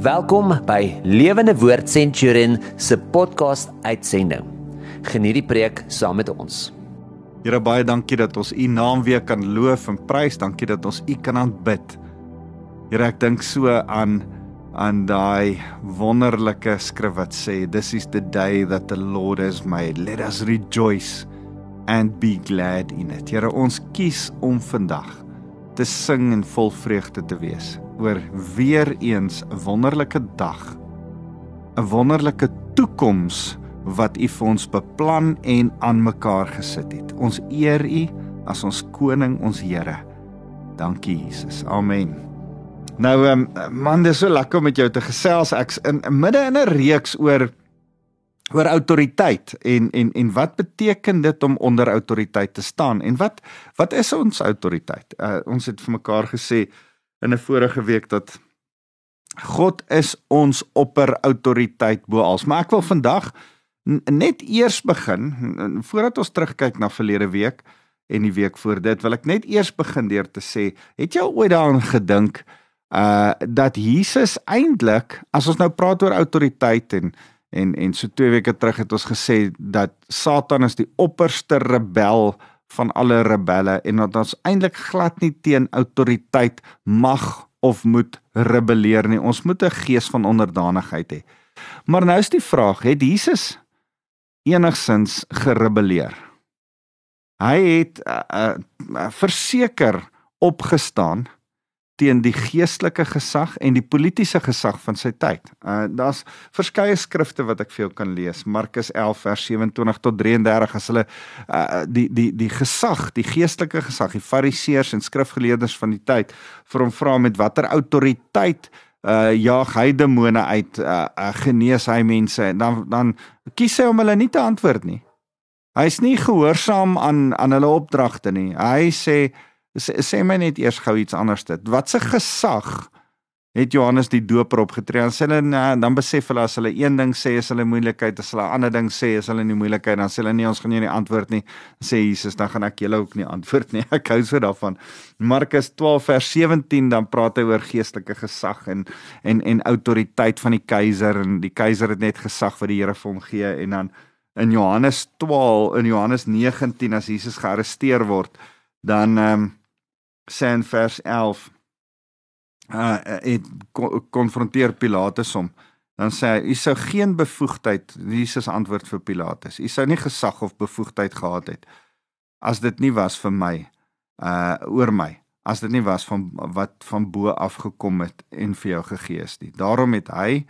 Welkom by Lewende Woord Centurion se podcast uitsending. Geniet die preek saam met ons. Here baie dankie dat ons U naam weer kan loof en prys. Dankie dat ons U kan aanbid. Here ek dink so aan aan daai wonderlike skrif wat sê this is the day that the Lord has made. Let us rejoice and be glad in it. Here ons kies om vandag te sing en vol vreugde te wees oor weer eens 'n wonderlike dag. 'n Wonderlike toekoms wat U vir ons beplan en aan mekaar gesit het. Ons eer U as ons koning, ons Here. Dankie Jesus. Amen. Nou um, man, dis so lekker om met jou te gesels. Ek's in midde in 'n reeks oor oor autoriteit en en en wat beteken dit om onder autoriteit te staan en wat wat is ons autoriteit? Uh, ons het vir mekaar gesê in 'n vorige week dat God is ons opper autoriteit bo alles. Maar ek wil vandag net eers begin voordat ons terugkyk na verlede week en die week voor dit wil ek net eers begin deur te sê, het jy ooit daaraan gedink uh dat Jesus eintlik as ons nou praat oor autoriteit en en en so twee weke terug het ons gesê dat Satan is die opperste rebel van alle rebelle en dat ons eintlik glad nie teen autoriteit mag of moet rebelleer nie. Ons moet 'n gees van onderdanigheid hê. Maar nou is die vraag, het Jesus enigsins gerebelleer? Hy het uh, uh, verseker opgestaan teen die geestelike gesag en die politieke gesag van sy tyd. Uh daar's verskeie skrifte wat ek vir jou kan lees. Markus 11 vers 27 tot 33 as hulle uh die die die gesag, die geestelike gesag, die fariseërs en skrifgeleerdes van die tyd vir hom vra met watter autoriteit uh jaag hy demone uit, uh, uh genees hy mense en dan dan kies hy om hulle nie te antwoord nie. Hy's nie gehoorsaam aan aan hulle opdragte nie. Hy sê sê, sê my net eers gou iets anders dit. Wat se gesag het Johannes die Doper opgetree? Dan sê hulle nee, dan besef hulle as hulle een ding sê is hulle moeilikheid, as hulle 'n ander ding sê is hulle nie moeilikheid, dan sê hulle nee, ons gaan nie antwoord nie. Sê Jesus, dan gaan ek julle ook nie antwoord nie. Ek hou so daarvan. Markus 12 vers 17 dan praat hy oor geestelike gesag en en en autoriteit van die keiser en die keiser het net gesag wat die Here vir hom gee en dan in Johannes 12 in Johannes 19 as Jesus gearresteer word dan ehm um, sê in vers 11 uh het konfronteer Pilatus hom. Dan sê hy u sou geen bevoegdheid Jesus antwoord vir Pilatus u sou nie gesag of bevoegdheid gehad het as dit nie was vir my uh oor my as dit nie was van wat van bo af gekom het en vir jou gegee is nie. Daarom het hy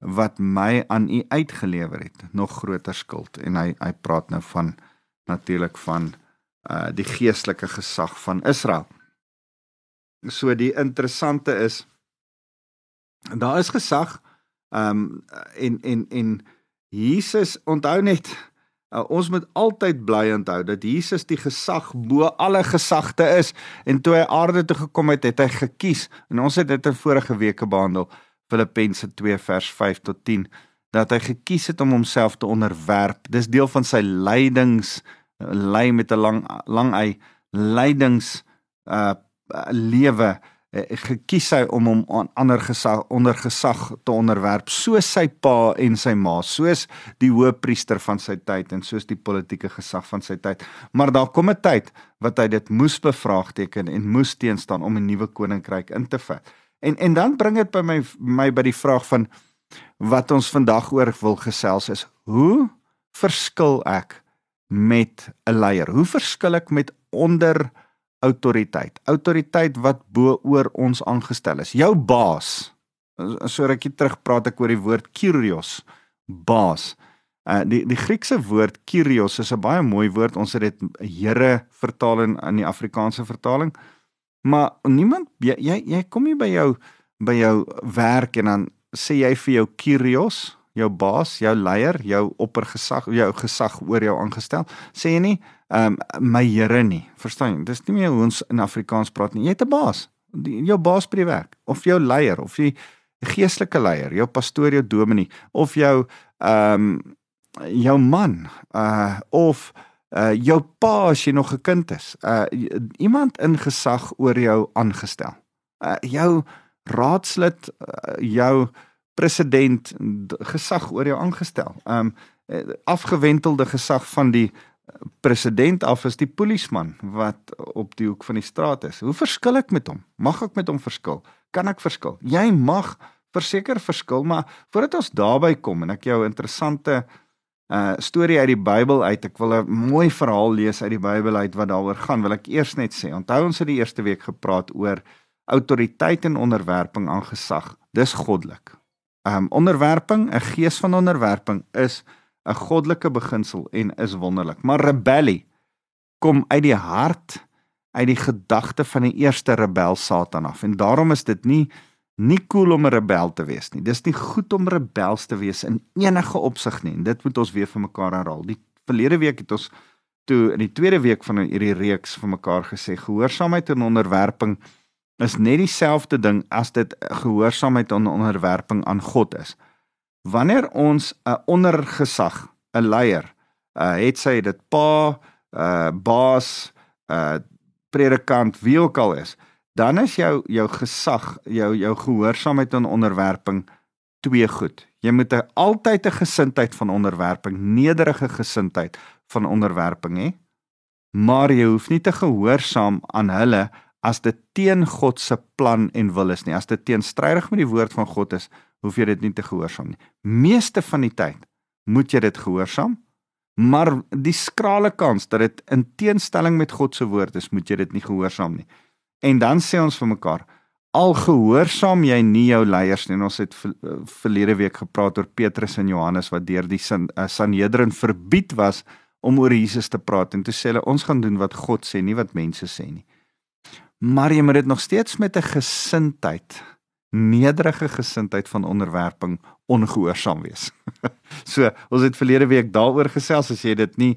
wat my aan u uitgelewer het nog groter skuld. En hy hy praat nou van natuurlik van uh die geestelike gesag van Israel So die interessante is daar is gesag ehm um, en en en Jesus onthou net uh, ons moet altyd bly onthou dat Jesus die gesag bo alle gesagte is. En toe hy aarde toe gekom het het hy gekies en ons het dit in vorige weke behandel Filippense 2 vers 5 tot 10 dat hy gekies het om homself te onderwerp. Dis deel van sy lydings ly met 'n lang lang hy lydings uh lewe uh, gekies hy om hom aan ander gesag onder gesag te onderwerp soos sy pa en sy ma soos die hoëpriester van sy tyd en soos die politieke gesag van sy tyd. Maar daar kom 'n tyd wat hy dit moes bevraagteken en moes teenstaan om 'n nuwe koninkryk in te vat. En en dan bring dit by my my by die vraag van wat ons vandag oor wil gesels is hoe verskil ek met 'n leier? Hoe verskil ek met onder autoriteit. Autoriteit wat bo oor ons aangestel is. Jou baas. So rukkie terug praat ek oor die woord kyrios, baas. Uh die die Griekse woord kyrios is 'n baie mooi woord. Ons het dit Here vertaal in in die Afrikaanse vertaling. Maar niemand jy jy, jy kom hier by jou by jou werk en dan sê jy vir jou kyrios, jou baas, jou leier, jou oppergesag, jou gesag oor jou aangestel, sê jy nie ehm um, my Here nie. Verstaan jy? Dis nie meer hoe ons in Afrikaans praat nie. Jy het 'n baas. Die, jou baas by die werk of jou leier of jy geestelike leier, jou pastoor, jou dominee of jou ehm um, jou man uh of uh jou pa as jy nog 'n kind is. Uh iemand in gesag oor jou aangestel. Uh jou raadslid, uh, jou president gesag oor jou aangestel. Um afgewentelde gesag van die president af is die polisieman wat op die hoek van die straat is. Hoe verskil ek met hom? Mag ek met hom verskil? Kan ek verskil? Jy mag verseker verskil, maar voordat ons daarby kom en ek jou interessante uh storie uit die Bybel uit, ek wil 'n mooi verhaal lees uit die Bybel uit wat daaroor gaan, wil ek eers net sê. Onthou ons het die eerste week gepraat oor autoriteit en onderwerping aan gesag. Dis goddelik. Um onderwerping, 'n gees van onderwerping is 'n goddelike beginsel en is wonderlik. Maar rebellie kom uit die hart, uit die gedagte van die eerste rebel Satan af. En daarom is dit nie nie cool om 'n rebel te wees nie. Dis nie goed om rebels te wees in enige opsig nie. En dit moet ons weer vir mekaar herhaal. Die verlede week het ons toe in die tweede week van hierdie reeks vir mekaar gesê gehoorsaamheid en onderwerping is net dieselfde ding as dit gehoorsaamheid en onderwerping aan God is. Wanneer ons 'n ondergesag, 'n leier, uh, het sy dit pa, uh, baas, uh, predikant, wie ook al is, dan is jou jou gesag, jou jou gehoorsaamheid en onderwerping twee goed. Jy moet 'n altyd 'n gesindheid van onderwerping, nederige gesindheid van onderwerping hê. Maar jy hoef nie te gehoorsaam aan hulle as dit teen God se plan en wil is nie. As dit teenstrydig met die woord van God is, hoef jy dit nie te gehoorsaam nie. Meeste van die tyd moet jy dit gehoorsaam. Maar die skrale kans dat dit in teenstelling met God se woord is, moet jy dit nie gehoorsaam nie. En dan sê ons vir mekaar, al gehoorsaam jy nie jou leiers nie. Ons het eh, verlede week gepraat oor Petrus en Johannes wat deur die eh, Sanhedrin verbied was om oor Jesus te praat en toe sê hulle ons gaan doen wat God sê, nie wat mense sê nie. Maar jy moet dit nog steeds met 'n gesindheid, nederige gesindheid van onderwerping ongehoorsaam wees. so, ons het verlede week daaroor gesels as jy dit nie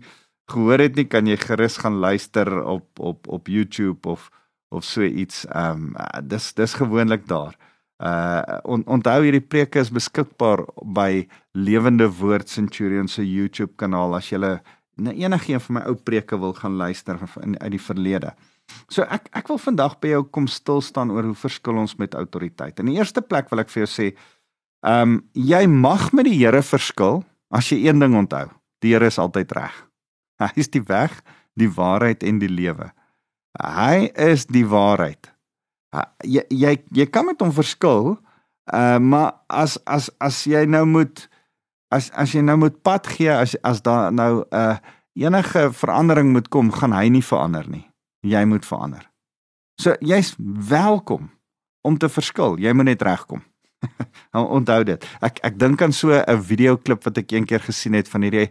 gehoor het nie, kan jy gerus gaan luister op op op YouTube of of so iets. Ehm um, dis dis gewoonlik daar. Uh on, onthou hierdie preke is beskikbaar by Lewende Woord Centurion se YouTube kanaal as jy na enige een van my ou preke wil gaan luister in uit die verlede. So ek ek wil vandag by jou kom stil staan oor hoe verskil ons met autoriteit. In die eerste plek wil ek vir jou sê, ehm um, jy mag met die Here verskil as jy een ding onthou. Die Here is altyd reg. Hy is die weg, die waarheid en die lewe. Hy is die waarheid. Jy jy jy kan met hom verskil, uh, maar as as as jy nou moet as as jy nou moet pad gee as as daar nou 'n uh, enige verandering moet kom, gaan hy nie verander nie. Jy moet verander. So jy's welkom om te verskil. Jy moet net regkom. Onthou dit. Ek ek dink aan so 'n videoklip wat ek eendag gesien het van hierdie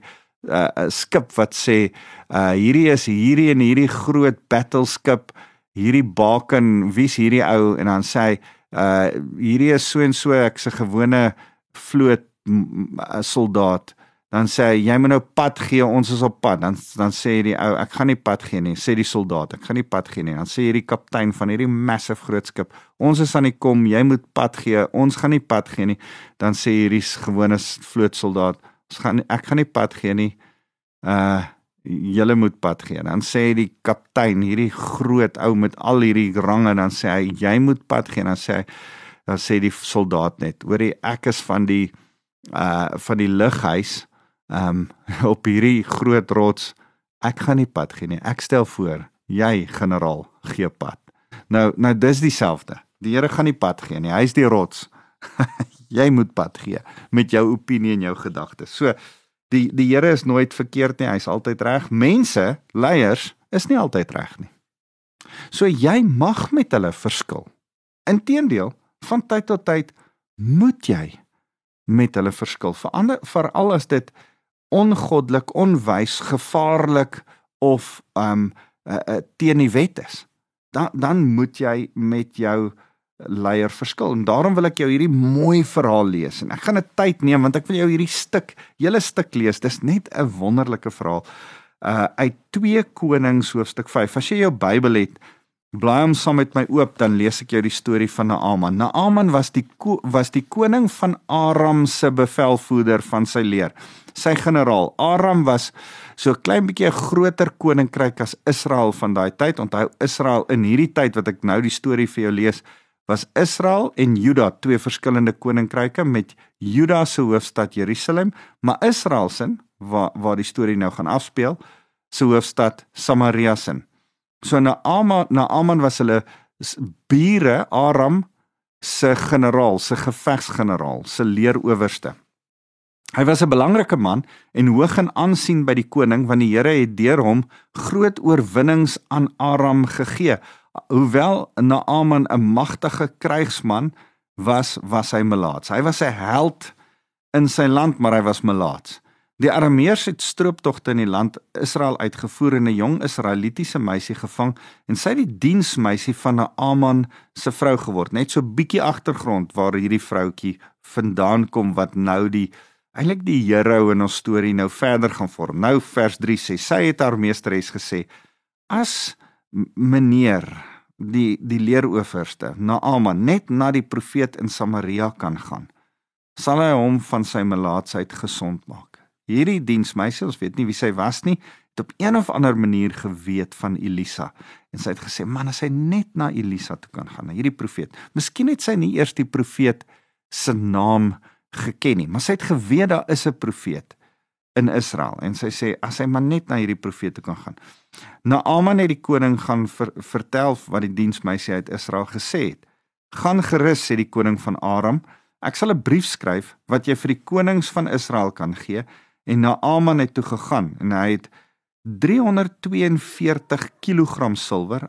uh, 'n skip wat sê uh hierdie is hierdie en hierdie groot battleskip hierdie baken wie's hierdie ou en dan sê hy uh hierdie is so en so ek's 'n gewone vloot soldaat dan sê hy jy moet nou pad gee ons is op pad dan dan sê die ou ek gaan nie pad gee nie sê die soldaat ek gaan nie pad gee nie dan sê hierdie kaptein van hierdie massive groot skip ons is aan die kom jy moet pad gee ons gaan nie pad gee nie dan sê hierdie gewone vloot soldaat Ons gaan ek gaan nie pad gee nie. Uh julle moet pad gee. Dan sê die kaptein, hierdie groot ou met al hierdie range, dan sê hy jy moet pad gee. Dan sê hy dan sê die soldaat net, hoorie ek is van die uh van die lughuis um op hierdie groot rots. Ek gaan nie pad gee nie. Ek stel voor, jy generaal gee pad. Nou nou dis dieselfde. Die Here gaan nie pad gee nie. Hy is die rots. jy moet pad gee met jou opinie en jou gedagtes. So die die Here is nooit verkeerd nie, hy's altyd reg. Mense, leiers is nie altyd reg nie. So jy mag met hulle verskil. Inteendeel, van tyd tot tyd moet jy met hulle verskil. Verander veral as dit ongoddelik, onwys, gevaarlik of um uh, uh, teen die wet is. Dan dan moet jy met jou leier verskil. En daarom wil ek jou hierdie mooi verhaal lees. En ek gaan 'n tyd neem want ek wil jou hierdie stuk, hele stuk lees. Dis net 'n wonderlike verhaal. Uh uit 2 Konings hoofstuk 5. As jy jou Bybel het, blaai hom saam met my oop, dan lees ek jou die storie van Naaman. Naaman was die was die koning van Aram se bevelvoerder van sy leer. Sy generaal. Aram was so klein bietjie 'n groter koninkryk as Israel van daai tyd. Onthou Israel in hierdie tyd wat ek nou die storie vir jou lees, was Israel en Juda twee verskillende koninkryke met Juda se hoofstad Jerusalem, maar Israel se waar waar die storie nou gaan afspeel, se hoofstad Samaria se. So Naaman Naaman was hulle bure Aram se generaal, se gevegsgeneraal, se leerowerste. Hy was 'n belangrike man en hoog in aansien by die koning want die Here het deur hom groot oorwinnings aan Aram gegee. Hoewel Naaman 'n magtige krygsman was, was hy melaats. Hy was 'n held in sy land, maar hy was melaats. Die Arameërs het strooptogte in die land Israel uitgevoer en 'n jong Israelitiese meisie gevang en sy het die diensmeisie van Naaman se vrou geword. Net so bietjie agtergrond waar hierdie vroutjie vandaan kom wat nou die eintlik die hero in ons storie nou verder gaan vorm. Nou vers 3 sê sy het haar meesteres gesê: "As meneer die die leerooferste Naaman net na die profeet in Samaria kan gaan, sal hy hom van sy melaatsheid gesond maak." Hierdie diensmeisie, ons weet nie wie sy was nie, het op een of ander manier geweet van Elisa en sy het gesê, "Man, as hy net na Elisa toe kan gaan, na hierdie profeet. Miskien het sy nie eers die profeet se naam geken nie, maar sy het geweet daar is 'n profeet in Israel en sy sê as hy maar net na hierdie profeet toe kan gaan. Naaman het die koning gaan ver, vertel wat die diensmeisie uit Israel gesê het. Gaan gerus sê die koning van Aram, ek sal 'n brief skryf wat jy vir die konings van Israel kan gee en Naaman het toe gegaan en hy het 342 kg silwer,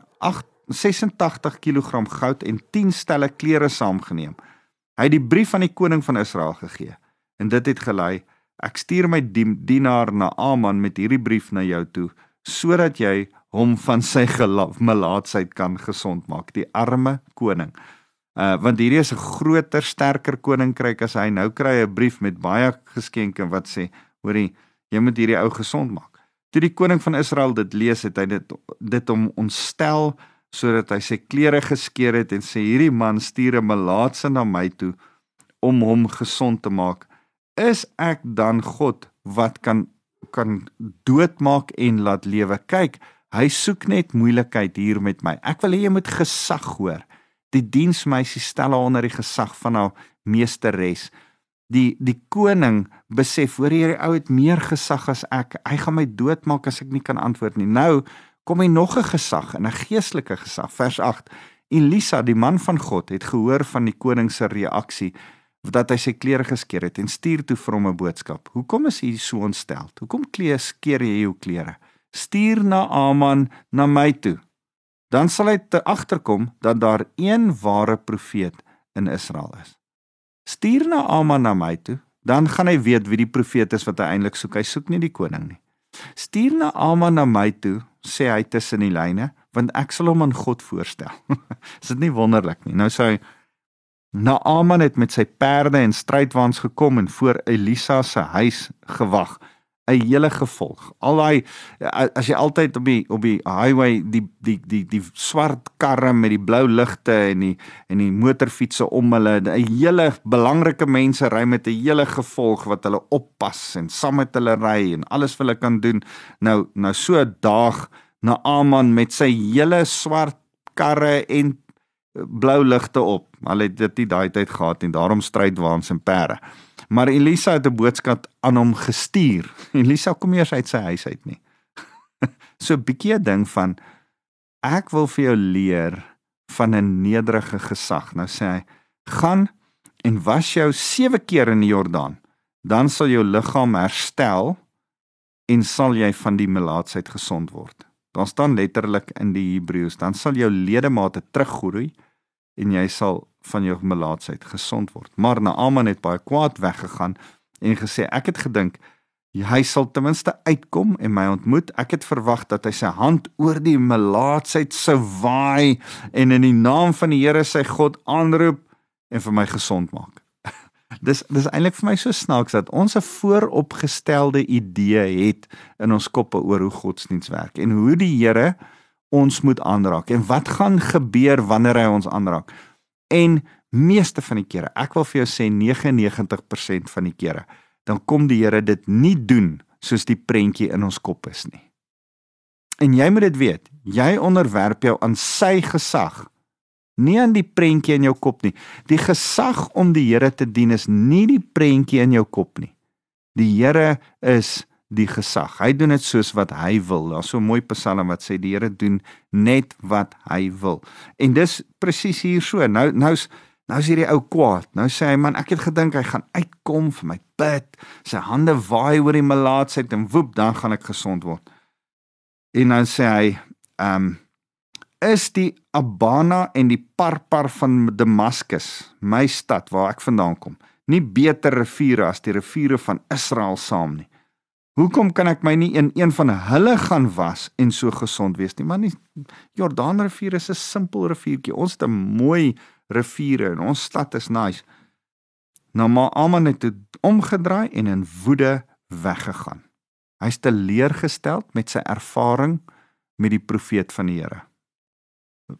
86 kg goud en 10 stelle klere saamgeneem. Hy het die brief aan die koning van Israel gegee en dit het gelei: Ek stuur my dienaar Naaman met hierdie brief na jou toe sodat jy hom van sy melaatsheid kan gesond maak, die arme koning. Uh want hierdie is 'n groter, sterker koninkryk as hy nou kry 'n brief met baie geskenke wat sê hoorie, jy moet hierdie ou gesond maak. Toe die koning van Israel dit lees, het hy dit dit hom ontstel sodat hy sy klere geskeur het en sê hierdie man stuur 'n melaatse na my toe om hom gesond te maak. Is ek dan God wat kan kan doodmaak en laat lewe? Kyk, hy soek net moeilikheid hier met my. Ek wil hê jy moet gesag hoor. Die diensmeisie stel haar onder die gesag van haar meesteres die die koning besef hoor hierdie ou het meer gesag as ek. Hy gaan my doodmaak as ek nie kan antwoord nie. Nou kom hy nog 'n gesag, 'n geestelike gesag. Vers 8. Elisa, die man van God, het gehoor van die koning se reaksie dat hy sy klere geskeur het en stuur toe vir hom 'n boodskap. Hoekom is hy so ontstel? Hoekom kleer skeer jy jou klere? Stuur na Aman na my toe. Dan sal hy te agterkom dat daar een ware profeet in Israel is. Stuur na Aman na my toe, dan gaan hy weet wie die profeet is wat hy eintlik soek. Hy soek nie die koning nie. Stuur na Aman na my toe, sê hy tussen die lyne, want ek sal hom aan God voorstel. is dit nie wonderlik nie? Nou sê hy Naaman het met sy perde en strydwaans gekom en voor Elisa se huis gewag. 'n hele gevolg. Al daai as jy altyd op die op die highway die die die die swart karre met die blou ligte en die en die motorfietsse om hulle, 'n hele belangrike mense ry met 'n hele gevolg wat hulle oppas en saam met hulle ry en alles wat hulle kan doen. Nou nou so 'n dag na Aman met sy hele swart karre en blou ligte op. Hulle het dit nie daai tyd gehad en daarom strydwaans en perde. Maar Elisa het 'n boodskap aan hom gestuur. Elisa kom eers uit sy huis uit nie. so 'n bietjie 'n ding van ek wil vir jou leer van 'n nederige gesag. Nou sê hy: "Gaan en was jou 7 keer in die Jordaan, dan sal jou liggaam herstel en sal jy van die melaatsheid gesond word." Daar staan letterlik in die Hebreëus, dan sal jou ledemate teruggroei en jy sal van jou melaatsheid gesond word. Maar Naaman het baie kwaad weggegaan en gesê ek het gedink hy sal ten minste uitkom en my ontmoet. Ek het verwag dat hy sy hand oor die melaatsheid sou waai en in die naam van die Here sy God aanroep en vir my gesond maak. dis dis eintlik vir my so snaaks dat ons 'n vooropgestelde idee het in ons koppe oor hoe godsdiens werk en hoe die Here ons moet aanraak en wat gaan gebeur wanneer hy ons aanraak. En meeste van die kere, ek wil vir jou sê 99% van die kere, dan kom die Here dit nie doen soos die prentjie in ons kop is nie. En jy moet dit weet, jy onderwerp jou aan sy gesag, nie aan die prentjie in jou kop nie. Die gesag om die Here te dien is nie die prentjie in jou kop nie. Die Here is die gesag. Hy doen dit soos wat hy wil. Daar's so 'n mooi Psalm wat sê die Here doen net wat hy wil. En dis presies hier so. Nou nou's nou is hierdie ou kwaad. Nou sê hy man, ek het gedink hy gaan uitkom vir my bid. Sy hande waai oor die melaatsheid en woep, dan gaan ek gesond word. En dan sê hy, ehm um, is die Abana en die Parpar van Damaskus, my stad waar ek vandaan kom, nie beter riviere as die riviere van Israel saam nie. Hoekom kan ek my nie in een van hulle gaan was en so gesond wees nie? Maar nie Jordaanrivier is 'n simpel riviertjie. Ons het 'n mooi riviere en ons stad is nice. Nou maar Aman het omgedraai en in woede weggegaan. Hy's teleurgestel met sy ervaring met die profeet van die Here.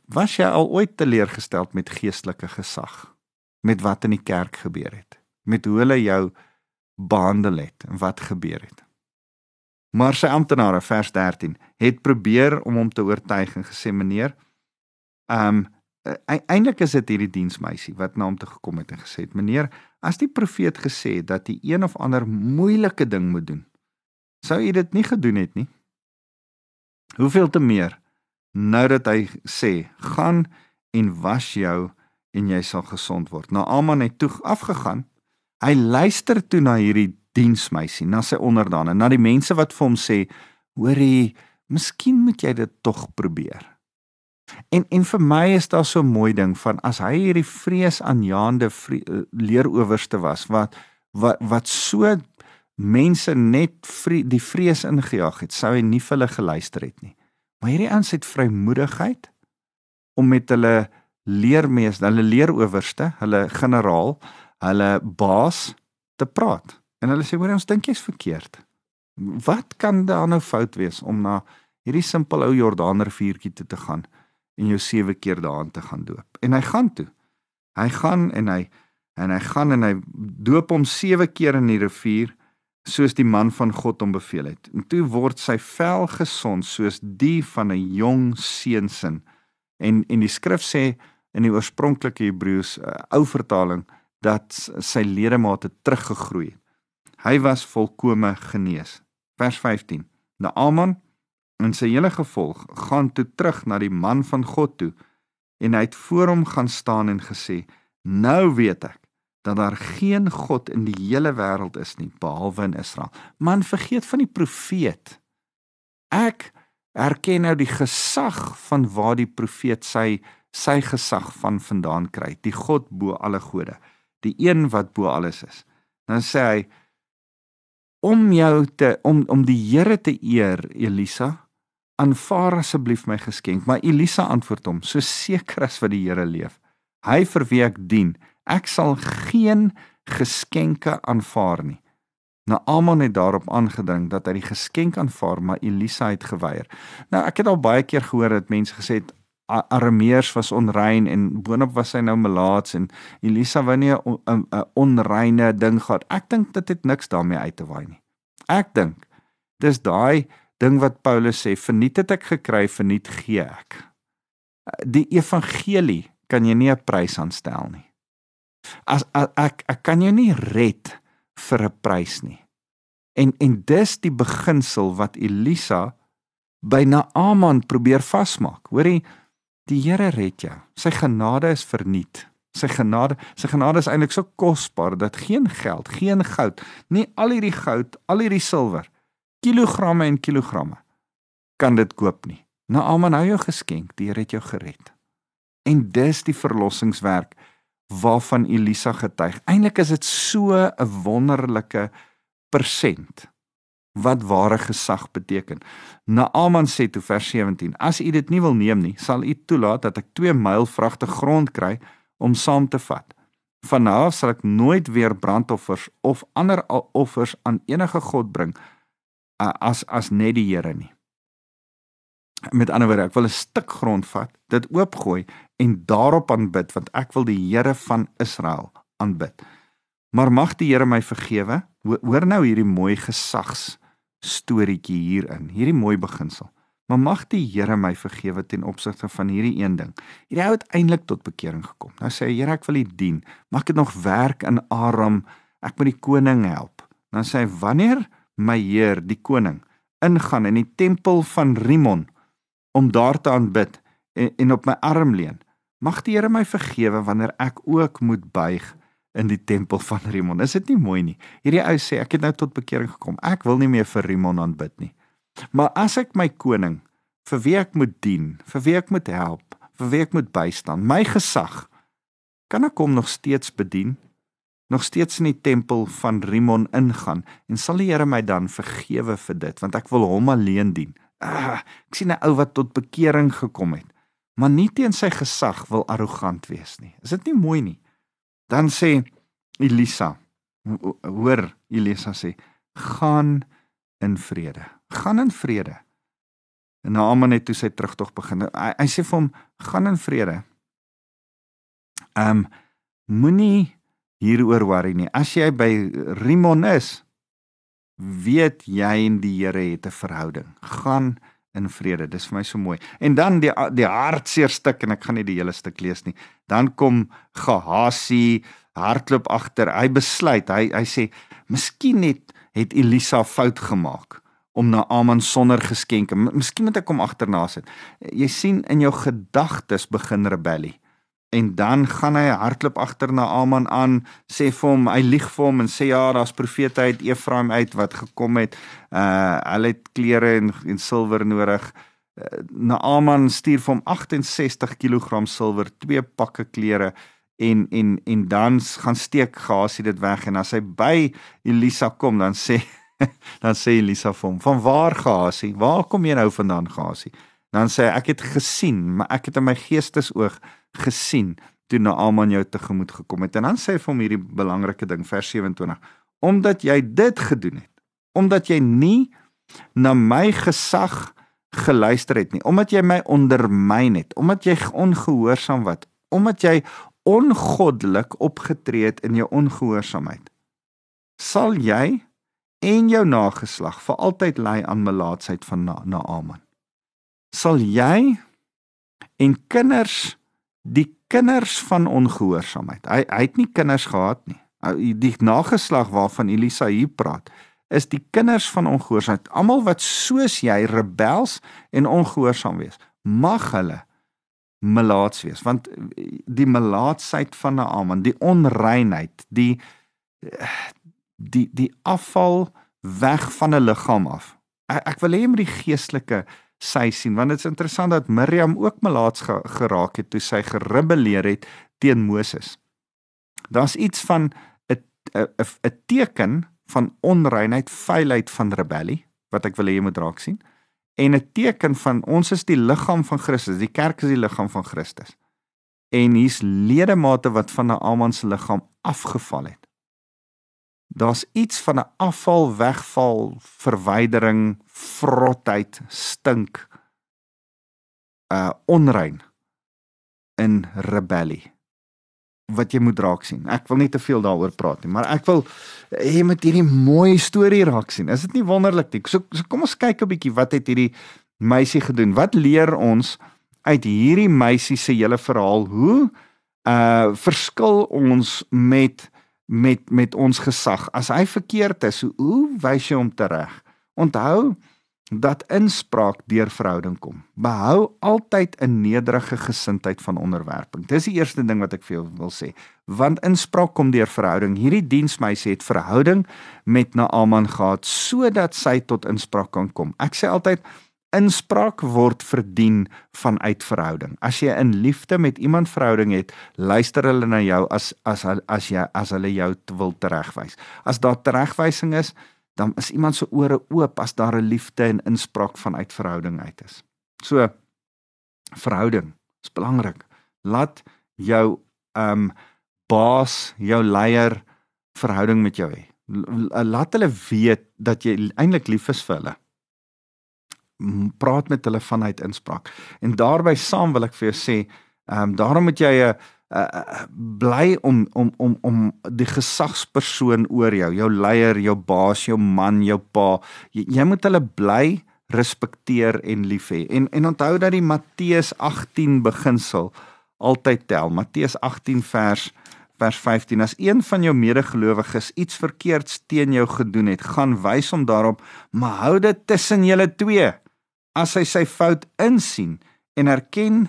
Was jy al ooit teleurgestel met geestelike gesag? Met wat in die kerk gebeur het? Met hoe hulle jou behandel het en wat gebeur het? Maar sy amptenare vers 13 het probeer om hom te oortuig en gesê meneer, ehm um, eintlik is dit hierdie diensmeisie wat na hom toe gekom het en gesê het meneer, as die profeet gesê het dat hy een of ander moeilike ding moet doen, sou u dit nie gedoen het nie. Hoeveel te meer nou dat hy sê gaan en was jou en jy sal gesond word. Nou Aman het toe afgegaan. Hy luister toe na hierdie diensmeisie, na sy onderdane, na die mense wat vir hom sê, "Hoorie, miskien moet jy dit tog probeer." En en vir my is daar so 'n mooi ding van as hy hierdie vreesaanjaende vre, leeroowerste was wat wat wat so mense net vre, die vrees ingejaag het, sou hy nie vir hulle geluister het nie. Maar hierdie ouens het vrymoedigheid om met hulle leermeester, hulle leeroowerste, hulle generaal, hulle baas te praat. En hulle sê hoor ons dink jy's verkeerd. Wat kan daar nou fout wees om na hierdie simpel ou Jordaanriviertjie toe te gaan en jou sewe keer daarin te gaan doop? En hy gaan toe. Hy gaan en hy en hy gaan en hy doop hom sewe keer in die rivier soos die man van God hom beveel het. En toe word sy vel gesond soos die van 'n jong seunsin. En en die skrif sê in die oorspronklike Hebreëus uh, ou vertaling dat sy ledemate teruggegroei het. Hy was volkome genees. Vers 15. Naaman en sy hele gevolg gaan toe terug na die man van God toe en hy het voor hom gaan staan en gesê: "Nou weet ek dat daar geen God in die hele wêreld is nie behalwe in Israel. Man vergeet van die profeet. Ek erken nou die gesag van waar die profeet sy sy gesag van vandaan kry, die God bo alle gode, die een wat bo alles is. Dan sê hy om jou te om om die Here te eer, Elisa, aanvaar asseblief my geskenk. Maar Elisa antwoord hom: "So seker as wat die Here leef, hy vir wie ek dien, ek sal geen geskenke aanvaar nie. Nou Amon het daarop aangedring dat hy die geskenk aanvaar, maar Elisa het geweier. Nou ek het al baie keer gehoor dat mense gesê het Arameers was onrein en boonop was hy nou melaats en Elisa wou nie 'n onreine ding gehad. Ek dink dit het niks daarmee uit te waai nie. Ek dink dis daai ding wat Paulus sê, verniet het ek gekry, verniet gee ek. Die evangelie kan jy nie 'n prys aanstel nie. As, as ek ek kan jou nie red vir 'n prys nie. En en dis die beginsel wat Elisa by Naaman probeer vasmaak. Hoorie, die Here red jou. Sy genade is verniet. Sy genade, sy genade is eintlik so kosbaar dat geen geld, geen goud, nie al hierdie goud, al hierdie silwer, kilogramme en kilogramme kan dit koop nie. Naaman hou jou geskenk, die Here het jou gered. En dis die verlossingswerk waarvan Elisa getuig. Eintlik is dit so 'n wonderlike persent wat ware gesag beteken. Naaman sê toe vers 17: As u dit nie wil neem nie, sal u toelaat dat ek 2 myl vragte grond kry om saam te vat. Vanaf sal ek nooit weer brandoffers of ander offers aan enige god bring as as net die Here nie. Met ander woorde, ek wil 'n stuk grond vat, dit oopgooi en daarop aanbid want ek wil die Here van Israel aanbid. Maar mag die Here my vergewe. Hoor nou hierdie mooi gesags storieetjie hierin, hierdie mooi beginsel. Maar mag die Here my vergewe ten opsigte van hierdie een ding. Hierdie ou het eintlik tot bekering gekom. Nou sê hy, Here, ek wil U dien. Mag ek nog werk in Aram? Ek moet die koning help. Dan sê hy, wanneer my Heer, die koning, ingaan in die tempel van Rimon om daar te aanbid en, en op my arm leun, mag die Here my vergewe wanneer ek ook moet buig in die tempel van Rimon. Is dit nie mooi nie? Hierdie ou sê ek het nou tot bekering gekom. Ek wil nie meer vir Rimon aanbid nie. Maar as ek my koning vir wie ek moet dien, vir wie ek moet help, vir wie ek moet bystaan, my gesag, kan ek hom nog steeds bedien? Nog steeds in die tempel van Rimon ingaan en sal die Here my dan vergewe vir dit want ek wil hom alleen dien. Ah, ek sien 'n ou wat tot bekering gekom het, maar nie teen sy gesag wil arrogant wees nie. Is dit nie mooi nie? Dan sê Elisa, hoor Elisa sê, gaan in vrede. Gaan in vrede. En Naaman het toe sy terugtog begin. Hy, hy sê vir hom, gaan in vrede. Ehm um, moenie hieroor worry nie. As jy by Rimon is, weet jy en die Here het 'n verhouding. Gaan in vrede. Dis vir my so mooi. En dan die die hartseer stuk en ek gaan nie die hele stuk lees nie. Dan kom Gehasi hardloop agter. Hy besluit, hy hy sê, "Miskien het het Elisa fout gemaak." om na Aman sonder geskenke. Miskien moet ek hom agterna sit. Jy sien in jou gedagtes begin rebellie. En dan gaan hy hardloop agter na Aman aan, sê vir hom, hy lieg vir hom en sê ja, daar's profete uit Efraim uit wat gekom het. Uh hulle het klere en en silwer nodig. Uh, Naaman stuur vir hom 68 kg silwer, twee pakke klere en en en dan gaan steek Gasie dit weg en as hy by Elisa kom dan sê dan sê Elisa vir hom: "Van waar Gasie? Waar kom jy nou vandaan, Gasie?" Dan sê hy: "Ek het gesien, maar ek het in my geestesoog gesien toe Naaman jou tegemoet gekom het." En dan sê hy vir hom hierdie belangrike ding, vers 27: "Omdat jy dit gedoen het, omdat jy nie na my gesag geluister het nie, omdat jy my ondermyn het, omdat jy ongehoorsaam was, omdat jy ongoddelik opgetree het in jou ongehoorsaamheid, sal jy en jou nageslag vir altyd lei aan melaatsheid van Naaman. Sal jy en kinders die kinders van ongehoorsaamheid. Hy hy het nie kinders gehad nie. Die nageslag waarvan Elisa hier praat, is die kinders van ongehoorsaamheid. Almal wat soos jy rebels en ongehoorsaam wees, mag hulle melaats wees, want die melaatsheid van Naaman, die onreinheid, die die die afval weg van 'n liggaam af. Ek, ek wil hê jy moet die geestelike sy sien want dit is interessant dat Miriam ook melaats geraak het toe sy gerebelleer het teen Moses. Daar's iets van 'n 'n 'n teken van onreinheid, vuilheid van rebellie wat ek wil hê jy moet raak sien en 'n teken van ons is die liggaam van Christus. Die kerk is die liggaam van Christus. En hier's ledemate wat van 'n almal se liggaam afgeval het daar's iets van 'n afval wegval verwydering vrotheid stink uh onrein in rebellie wat jy moet raak sien. Ek wil nie te veel daaroor praat nie, maar ek wil jy moet hierdie mooi storie raak sien. Is dit nie wonderlik nie? So, so kom ons kyk 'n bietjie wat het hierdie meisie gedoen? Wat leer ons uit hierdie meisie se hele verhaal? Hoe uh verskil ons met met met ons gesag. As hy verkeerd is, hoe, wys jy hom tereg? Onthou dat inspraak deur verhouding kom. Behou altyd 'n nederige gesindheid van onderwerping. Dis die eerste ding wat ek vir jou wil sê. Want inspraak kom deur verhouding. Hierdie diensmeisie het verhouding met Naaman gehad sodat sy tot inspraak kan kom. Ek sê altyd inspraak word verdien vanuit verhouding. As jy in liefde met iemand verhouding het, luister hulle na jou as as as jy as hulle jou wil teregwys. As daar teregwysing is, dan is iemand se ore oop as daar 'n liefde en inspraak vanuit verhouding uit is. So verhouding is belangrik. Laat jou ehm um, baas, jou leier verhouding met jou hê. Laat hulle weet dat jy eintlik lief is vir hulle praat met hulle vanuit inspraak. En daarbey saam wil ek vir jou sê, ehm um, daarom moet jy 'n uh, uh, bly om om om om die gesagspersoon oor jou, jou leier, jou baas, jou man, jou pa, jy, jy moet hulle bly respekteer en lief hê. En en onthou dat die Matteus 18 beginsel altyd tel. Matteus 18 vers vers 15 as een van jou medegelowiges iets verkeerds teen jou gedoen het, gaan wys hom daarop, maar hou dit tussen julle twee. As hy sy fout insien en erken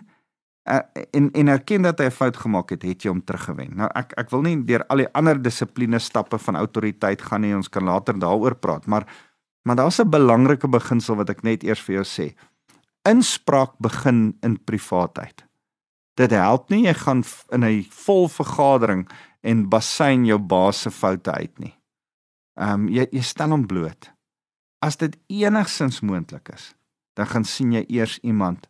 uh, en en erken dat hy 'n fout gemaak het, het jy hom teruggewen. Nou ek ek wil nie deur al die ander dissipline stappe van autoriteit gaan nie, ons kan later daaroor praat, maar maar daar's 'n belangrike beginsel wat ek net eers vir jou sê. Inspraak begin in privaatheid. Dit help nie jy gaan in 'n vol vergadering en basyn jou baas se foute uit nie. Ehm um, jy jy stel hom bloot. As dit enigsins moontlik is, dan gaan sien jy eers iemand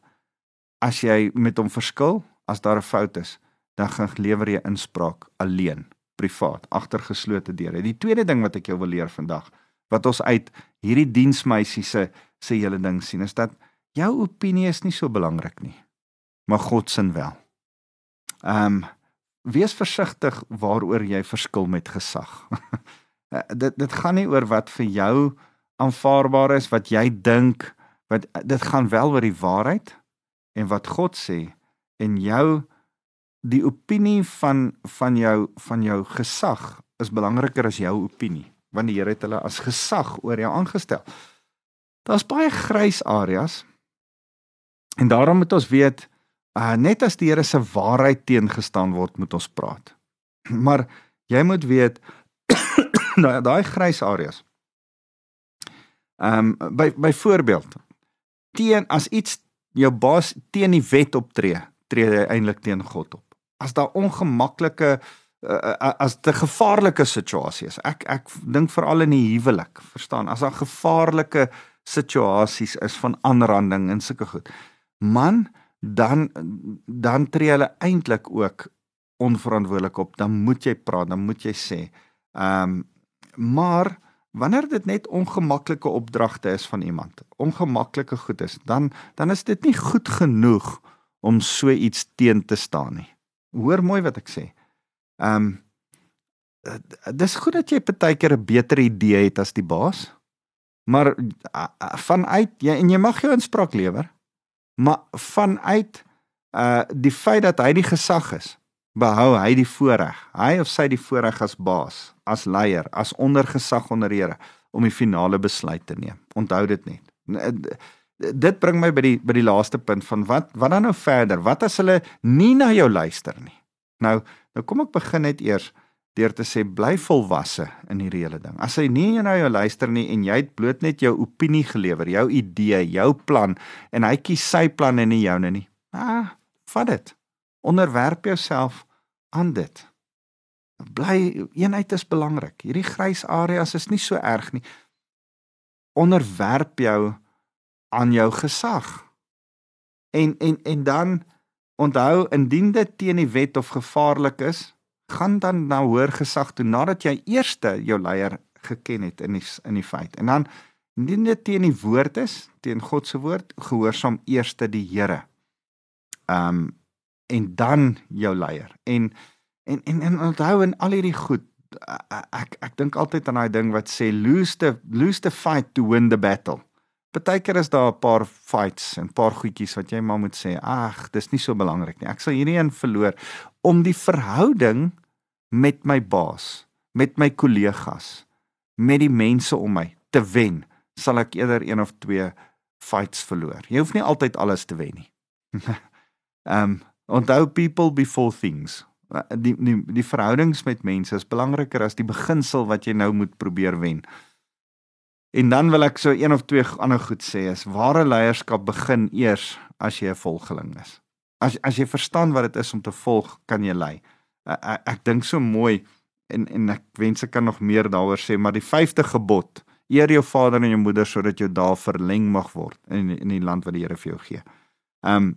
as jy met hom verskil, as daar 'n fout is, dan gaan lewer jy inspraak alleen, privaat, agter geslote deure. Die tweede ding wat ek jou wil leer vandag, wat ons uit hierdie diensmeisie se se hele ding sien, is dat jou opinie is nie so belangrik nie maar God se wel. Ehm um, wees versigtig waaroor jy verskil met gesag. Eh, dit dit gaan nie oor wat vir jou aanvaarbaar is, wat jy dink, wat dit gaan wel oor die waarheid en wat God sê en jou die opinie van van jou van jou gesag is belangriker as jou opinie want die Here het hulle as gesag oor jou aangestel. Daar's baie grys areas en daarom moet ons weet uh, net as die Here se waarheid teengestaan word, moet ons praat. Maar jy moet weet daai daai grys areas. Ehm um, by byvoorbeeld teen as iets jou baas teen die wet optree, tree hy eintlik teen God op. As daar ongemaklike uh, as 'n gevaarlike situasie is. Ek ek dink veral in die huwelik, verstaan? As daar gevaarlike situasies is van aanranding en sulke goed. Man, dan dan tree hulle eintlik ook onverantwoordelik op. Dan moet jy praat, dan moet jy sê. Ehm um, maar wanneer dit net ongemaklike opdragte is van iemand, ongemaklike goed is, dan dan is dit nie goed genoeg om so iets teen te staan nie. Hoor mooi wat ek sê. Ehm um, dis goed dat jy partykeer 'n beter idee het as die baas. Maar vanuit jy en jy mag jou inspraak lewer maar vanuit uh die feit dat hy die gesag is, behou hy die voorreg. Hy of sy die voorreg as baas, as leier, as ondergesag onder Here om die finale besluit te neem. Onthou dit net. Dit bring my by die by die laaste punt van wat wat dan nou verder? Wat as hulle nie na jou luister nie? Nou, nou kom ek begin net eers deur te sê bly volwasse in hierdie hele ding. As hy nie na jou luister nie en jy het bloot net jou opinie gelewer, jou idee, jou plan en hy kies sy plan en nie joune nie. Ah, vat dit. Onderwerp jouself aan dit. Bly eenheid is belangrik. Hierdie grys areas is nie so erg nie. Onderwerp jou aan jou gesag. En en en dan onthou indien dit teen die wet of gevaarlik is, gaan dan na hoër gesag toe nadat jy eerste jou leier geken het in die in die feit. En dan indien dit teen die woord is, teen God se woord, gehoorsaam eerste die Here. Ehm um, en dan jou leier. En en en, en onthou in al hierdie goed ek ek dink altyd aan daai ding wat sê lose the lose the fight to win the battle. Partykeer is daar 'n paar fights en 'n paar goedjies wat jy maar moet sê, ag, dis nie so belangrik nie. Ek sal hierdie een verloor om die verhouding met my baas, met my kollegas, met die mense om my te wen, sal ek eerder een of twee fights verloor. Jy hoef nie altyd alles te wen nie. Ehm um, onthou people before things. Die die die verhoudings met mense is belangriker as die beginsel wat jy nou moet probeer wen. En dan wil ek so een of twee ander goed sê is ware leierskap begin eers as jy 'n volgeling is. As as jy verstaan wat dit is om te volg, kan jy lei ek, ek dink so mooi en en ek wens ek kan nog meer daaroor sê, maar die 5de gebod, eer jou vader en jou moeder sodat jou dae verleng mag word in in die land wat die Here vir jou gee. Um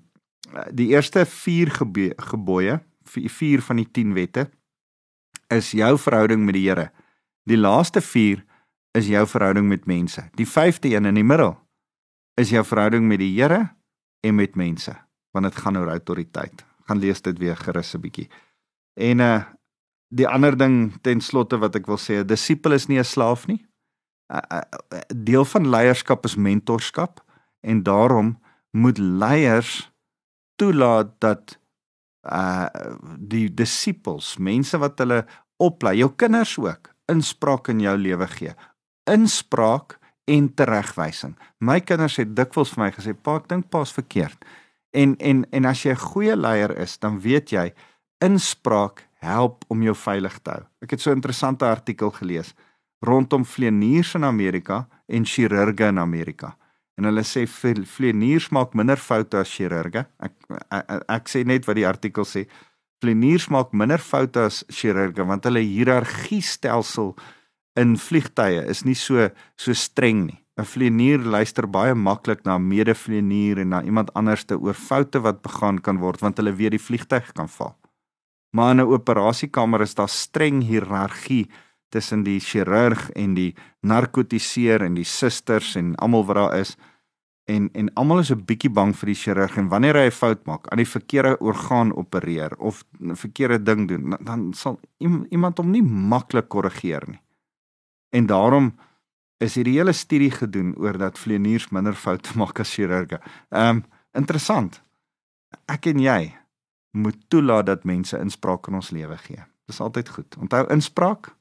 die eerste 4 gebooie, 4 van die 10 wette is jou verhouding met die Here. Die laaste 4 is jou verhouding met mense. Die 5de een in die middel is jou verhouding met die Here en met mense, want dit gaan oor autoriteit. Gaan lees dit weer gerus 'n bietjie. En uh die ander ding ten slotte wat ek wil sê, 'n disipel is nie 'n slaaf nie. deel van leierskap is mentorskap en daarom moet leiers toelaat dat uh die disippels, mense wat hulle oplei, jou kinders ook, inspraak in jou lewe gee. Inspraak en teregwysing. My kinders het dikwels vir my gesê, "Pa, ek dink pa's verkeerd." En en en as jy 'n goeie leier is, dan weet jy inspraak help om jou veilig te hou. Ek het so 'n interessante artikel gelees rondom vleeniers in Amerika en chirurge in Amerika. En hulle sê vleeniers maak minder foute as chirurge. Ek, ek ek sê net wat die artikel sê. Vleeniers maak minder foute as chirurge want hulle hiërargiestelsel in vliegtye is nie so so streng nie. 'n Vleenier luister baie maklik na 'n medevleenier en na iemand anderste oor foute wat begaan kan word want hulle weet die vliegtyg kan val. Maar in 'n operasiekamer is daar streng hiërargie tussen die chirurg en die narkotiseer en die susters en almal wat daar is. En en almal is 'n bietjie bang vir die chirurg en wanneer hy 'n fout maak, aan die verkeerde orgaan opereer of 'n verkeerde ding doen, dan sal iemand hom nie maklik korrigeer nie. En daarom is hierdie hele studie gedoen oor dat vleeniers minder foute maak as chirurge. Ehm um, interessant. Ek en jy moet toelaat dat mense inspraak in ons lewe gee. Dis altyd goed. Onthou inspraak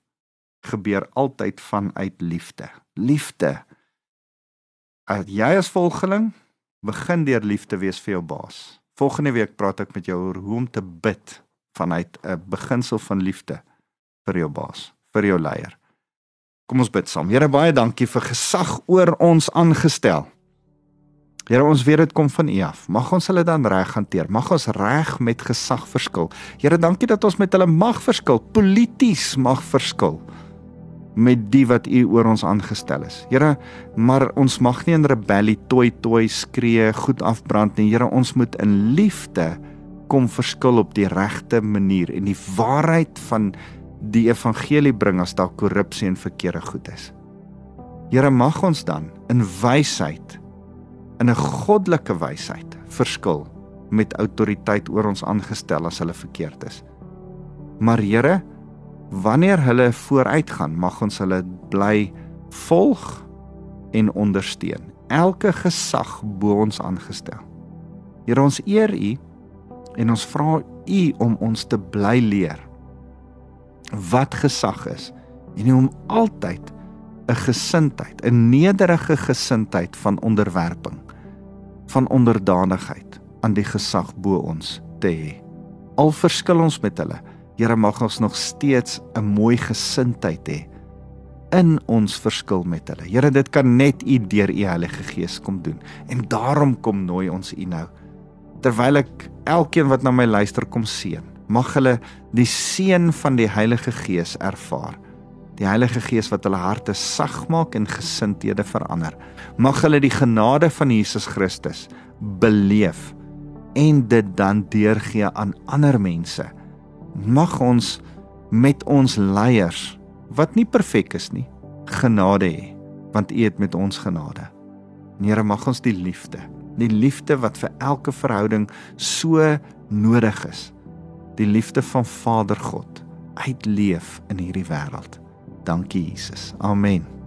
gebeur altyd vanuit liefde. Liefde. As jy as volgeling begin deur liefde wees vir jou baas. Volgende week praat ek met jou oor hoe om te bid vanuit 'n beginsel van liefde vir jou baas, vir jou leier. Kom ons bid saam. Here baie dankie vir gesag oor ons aangestel. Here ons weet dit kom van U af. Mag ons hulle dan reg hanteer. Mag ons reg met gesag verskil. Here dankie dat ons met hulle mag verskil, polities mag verskil met die wat U oor ons aangestel is. Here, maar ons mag nie in rebellie toi toi skree, goed afbrand nie. Here, ons moet in liefde kom verskil op die regte manier en die waarheid van die evangelie bring as daar korrupsie en verkeerde goed is. Here mag ons dan in wysheid in 'n goddelike wysheid verskil met autoriteit oor ons aangestel as hulle verkeerd is. Maar Here, wanneer hulle vooruit gaan, mag ons hulle bly volg en ondersteun. Elke gesag bo ons aangestel. Here, ons eer U en ons vra U om ons te bly leer wat gesag is en om altyd 'n gesindheid, 'n nederige gesindheid van onderwerping, van onderdanigheid aan die gesag bo ons te hê. Al verskil ons met hulle, Here mag ons nog steeds 'n mooi gesindheid hê in ons verskil met hulle. Here, dit kan net U deur U Heilige Gees kom doen. En daarom kom nooi ons U nou terwyl ek elkeen wat na my luister kom seën mag hulle die seën van die Heilige Gees ervaar. Die Heilige Gees wat hulle harte sag maak en gesindhede verander. Mag hulle die genade van Jesus Christus beleef en dit dan deurgee aan ander mense. Mag ons met ons leiers wat nie perfek is nie, genade hê, want U het met ons genade. Here mag ons die liefde, die liefde wat vir elke verhouding so nodig is die liefde van Vader God uitleef in hierdie wêreld. Dankie Jesus. Amen.